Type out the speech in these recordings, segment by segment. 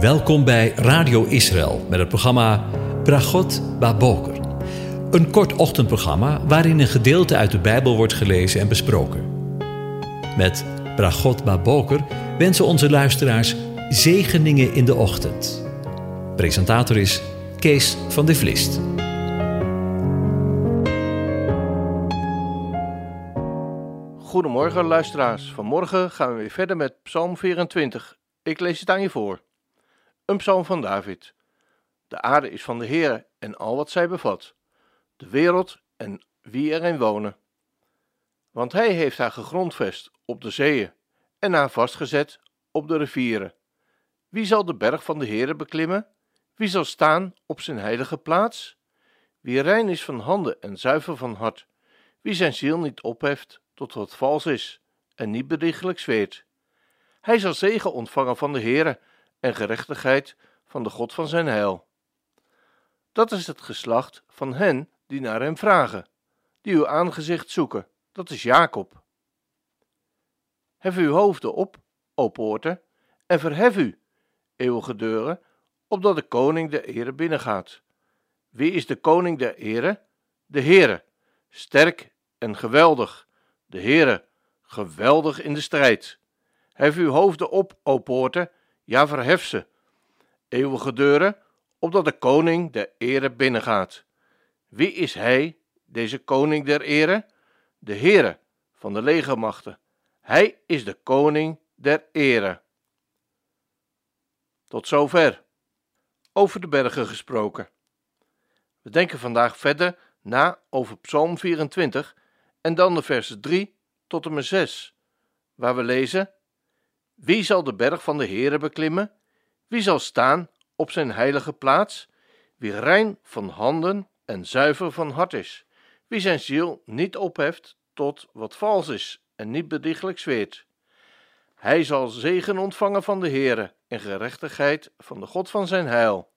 Welkom bij Radio Israël met het programma Bragot Baboker. Een kort ochtendprogramma waarin een gedeelte uit de Bijbel wordt gelezen en besproken. Met Bragot Baboker wensen onze luisteraars zegeningen in de ochtend. Presentator is Kees van de Vlist. Goedemorgen luisteraars. Vanmorgen gaan we weer verder met Psalm 24. Ik lees het aan je voor. Een psalm van David. De aarde is van de Heer en al wat zij bevat. De wereld en wie erin wonen. Want hij heeft haar gegrondvest op de zeeën en haar vastgezet op de rivieren. Wie zal de berg van de Heere beklimmen? Wie zal staan op zijn heilige plaats? Wie rein is van handen en zuiver van hart, wie zijn ziel niet opheft tot wat vals is en niet bedriegelijk zweert. Hij zal zegen ontvangen van de Heere en gerechtigheid van de God van zijn heil. Dat is het geslacht van hen die naar hem vragen, die uw aangezicht zoeken. Dat is Jacob. Hef uw hoofden op, o poorten, en verhef u, eeuwige deuren, opdat de koning der ere binnengaat. Wie is de koning der ere? De Heere, sterk en geweldig. De Heere, geweldig in de strijd. Hef uw hoofden op, o poorten, ja verhef ze. Eeuwige deuren, opdat de koning der ere binnengaat. Wie is hij, deze koning der ere? De Heere van de legermachten. Hij is de koning der ere. Tot zover. Over de bergen gesproken. We denken vandaag verder na over Psalm 24 en dan de versen 3 tot en met 6, waar we lezen: Wie zal de berg van de Heere beklimmen? Wie zal staan op zijn heilige plaats? Wie rein van handen en zuiver van hart is, wie zijn ziel niet opheft tot wat vals is en niet bedrieglijk zweert. Hij zal zegen ontvangen van de Heere en gerechtigheid van de God van zijn heil.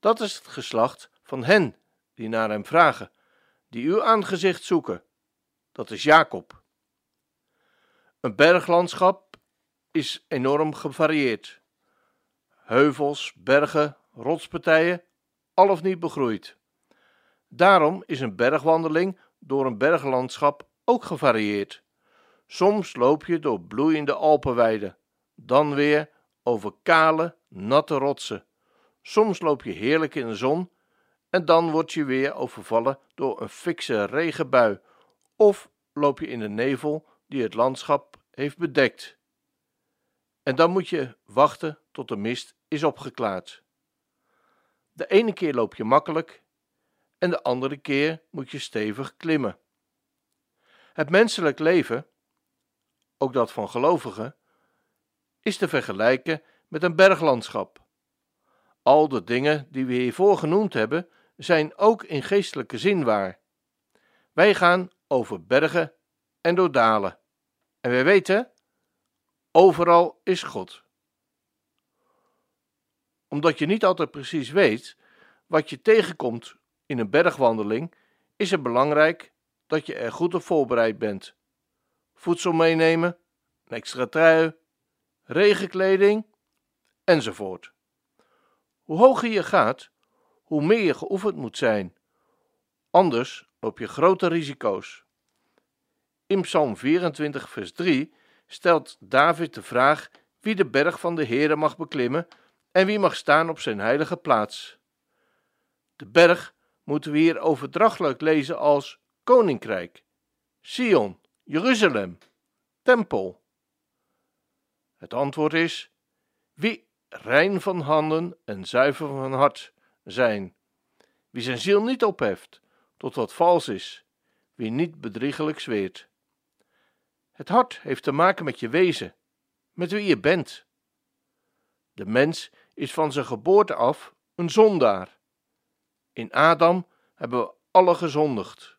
Dat is het geslacht van hen die naar hem vragen, die uw aangezicht zoeken. Dat is Jacob. Een berglandschap is enorm gevarieerd. Heuvels, bergen, rotspartijen, al of niet begroeid. Daarom is een bergwandeling door een berglandschap ook gevarieerd. Soms loop je door bloeiende Alpenweiden, dan weer over kale, natte rotsen. Soms loop je heerlijk in de zon en dan word je weer overvallen door een fikse regenbui of loop je in de nevel die het landschap heeft bedekt. En dan moet je wachten tot de mist is opgeklaard. De ene keer loop je makkelijk en de andere keer moet je stevig klimmen. Het menselijk leven, ook dat van gelovigen, is te vergelijken met een berglandschap. Al de dingen die we hiervoor genoemd hebben, zijn ook in geestelijke zin waar. Wij gaan over bergen en door dalen. En wij weten, overal is God. Omdat je niet altijd precies weet wat je tegenkomt in een bergwandeling, is het belangrijk dat je er goed op voorbereid bent. Voedsel meenemen, een extra trui, regenkleding enzovoort. Hoe hoger je gaat, hoe meer je geoefend moet zijn. Anders loop je grote risico's. In Psalm 24, vers 3 stelt David de vraag wie de berg van de Heere mag beklimmen en wie mag staan op zijn heilige plaats. De berg moeten we hier overdrachtelijk lezen als koninkrijk, Sion, Jeruzalem, tempel. Het antwoord is: wie rein van handen en zuiver van hart zijn, wie zijn ziel niet opheft tot wat vals is, wie niet bedriegelijk zweert. Het hart heeft te maken met je wezen, met wie je bent. De mens is van zijn geboorte af een zondaar. In Adam hebben we alle gezondigd.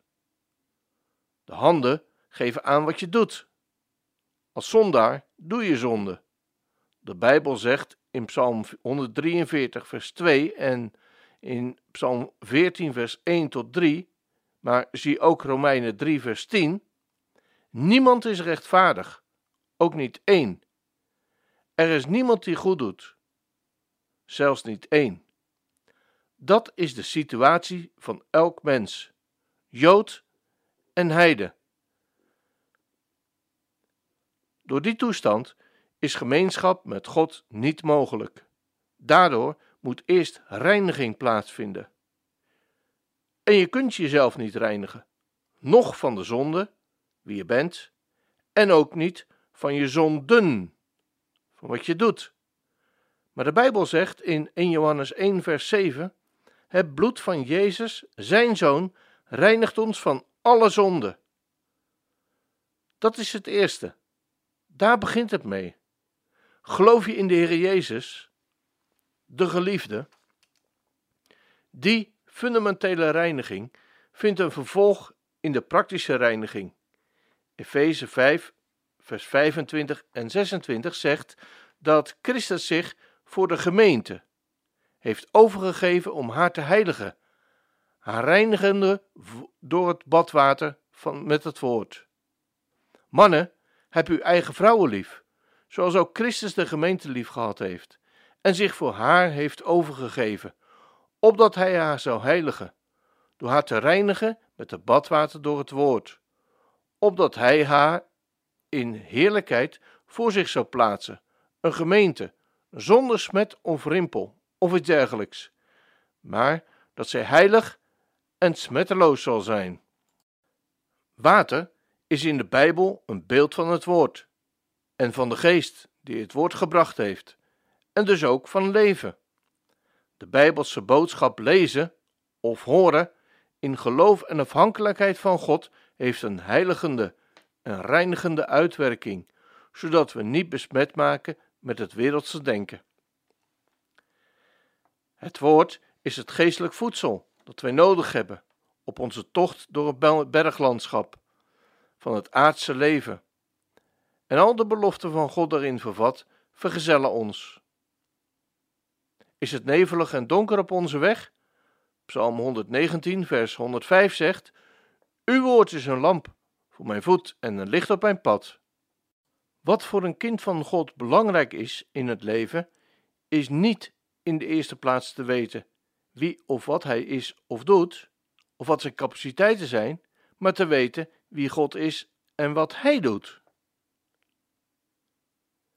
De handen geven aan wat je doet. Als zondaar doe je zonde. De Bijbel zegt in Psalm 143, vers 2 en in Psalm 14, vers 1 tot 3, maar zie ook Romeinen 3, vers 10. Niemand is rechtvaardig, ook niet één. Er is niemand die goed doet. zelfs niet één. Dat is de situatie van elk mens, Jood en Heide. Door die toestand is gemeenschap met God niet mogelijk. Daardoor moet eerst reiniging plaatsvinden. En je kunt jezelf niet reinigen, noch van de zonde, wie je bent, en ook niet van je zonden, van wat je doet. Maar de Bijbel zegt in 1 Johannes 1, vers 7: Het bloed van Jezus, zijn zoon, reinigt ons van alle zonde. Dat is het eerste. Daar begint het mee. Geloof je in de Heer Jezus, de geliefde? Die fundamentele reiniging vindt een vervolg in de praktische reiniging. Efeze 5, vers 25 en 26 zegt dat Christus zich voor de gemeente heeft overgegeven om haar te heiligen, haar reinigende door het badwater van, met het woord. Mannen, heb uw eigen vrouwen lief, zoals ook Christus de gemeente lief gehad heeft, en zich voor haar heeft overgegeven, opdat hij haar zou heiligen, door haar te reinigen met het badwater door het woord, opdat hij haar in heerlijkheid voor zich zou plaatsen, een gemeente, zonder smet of rimpel of iets dergelijks, maar dat zij heilig en smetteloos zal zijn. Water is in de Bijbel een beeld van het woord en van de geest die het woord gebracht heeft, en dus ook van leven. De Bijbelse boodschap lezen of horen in geloof en afhankelijkheid van God heeft een heiligende en reinigende uitwerking, zodat we niet besmet maken met het wereldse denken. Het woord is het geestelijk voedsel dat wij nodig hebben op onze tocht door het berglandschap van het aardse leven. En al de beloften van God daarin vervat, vergezellen ons. Is het nevelig en donker op onze weg? Psalm 119, vers 105 zegt: Uw woord is een lamp voor mijn voet en een licht op mijn pad. Wat voor een kind van God belangrijk is in het leven, is niet in de eerste plaats te weten wie of wat hij is of doet, of wat zijn capaciteiten zijn, maar te weten wie God is en wat hij doet.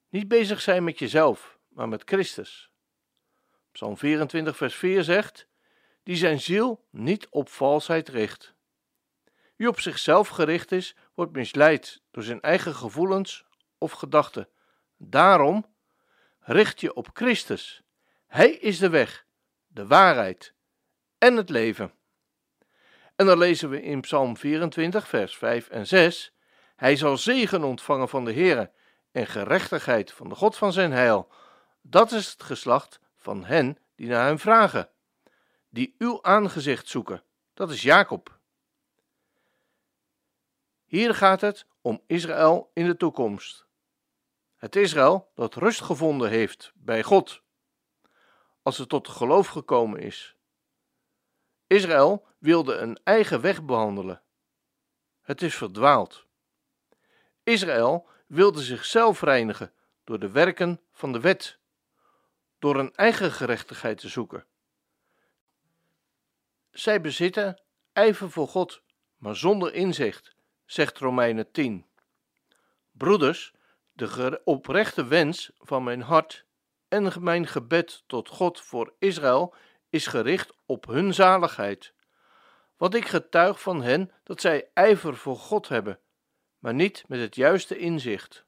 Niet bezig zijn met jezelf, maar met Christus. Psalm 24, vers 4 zegt: Die zijn ziel niet op valsheid richt. Wie op zichzelf gericht is, wordt misleid door zijn eigen gevoelens of gedachten. Daarom richt je op Christus. Hij is de weg, de waarheid en het leven. En dan lezen we in Psalm 24, vers 5 en 6: Hij zal zegen ontvangen van de Heere en gerechtigheid van de God van zijn heil. Dat is het geslacht van hen die naar hem vragen, die uw aangezicht zoeken. Dat is Jacob. Hier gaat het om Israël in de toekomst. Het Israël dat rust gevonden heeft bij God, als het tot geloof gekomen is. Israël wilde een eigen weg behandelen. Het is verdwaald. Israël wilde zichzelf reinigen door de werken van de wet, door een eigen gerechtigheid te zoeken. Zij bezitten ijver voor God, maar zonder inzicht zegt Romeinen 10. Broeders, de oprechte wens van mijn hart en mijn gebed tot God voor Israël is gericht op hun zaligheid. Want ik getuig van hen dat zij ijver voor God hebben, maar niet met het juiste inzicht,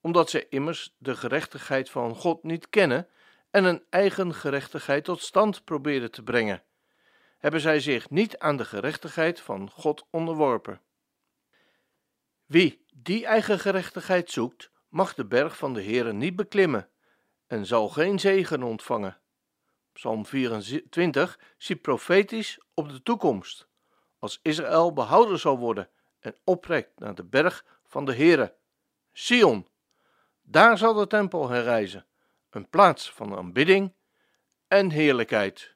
omdat zij immers de gerechtigheid van God niet kennen en een eigen gerechtigheid tot stand proberen te brengen, hebben zij zich niet aan de gerechtigheid van God onderworpen. Wie die eigen gerechtigheid zoekt, mag de berg van de Heere niet beklimmen en zal geen zegen ontvangen. Psalm 24 ziet profetisch op de toekomst, als Israël behouden zal worden en oprekt naar de berg van de Heere, Sion. Daar zal de tempel herrijzen, een plaats van aanbidding en heerlijkheid.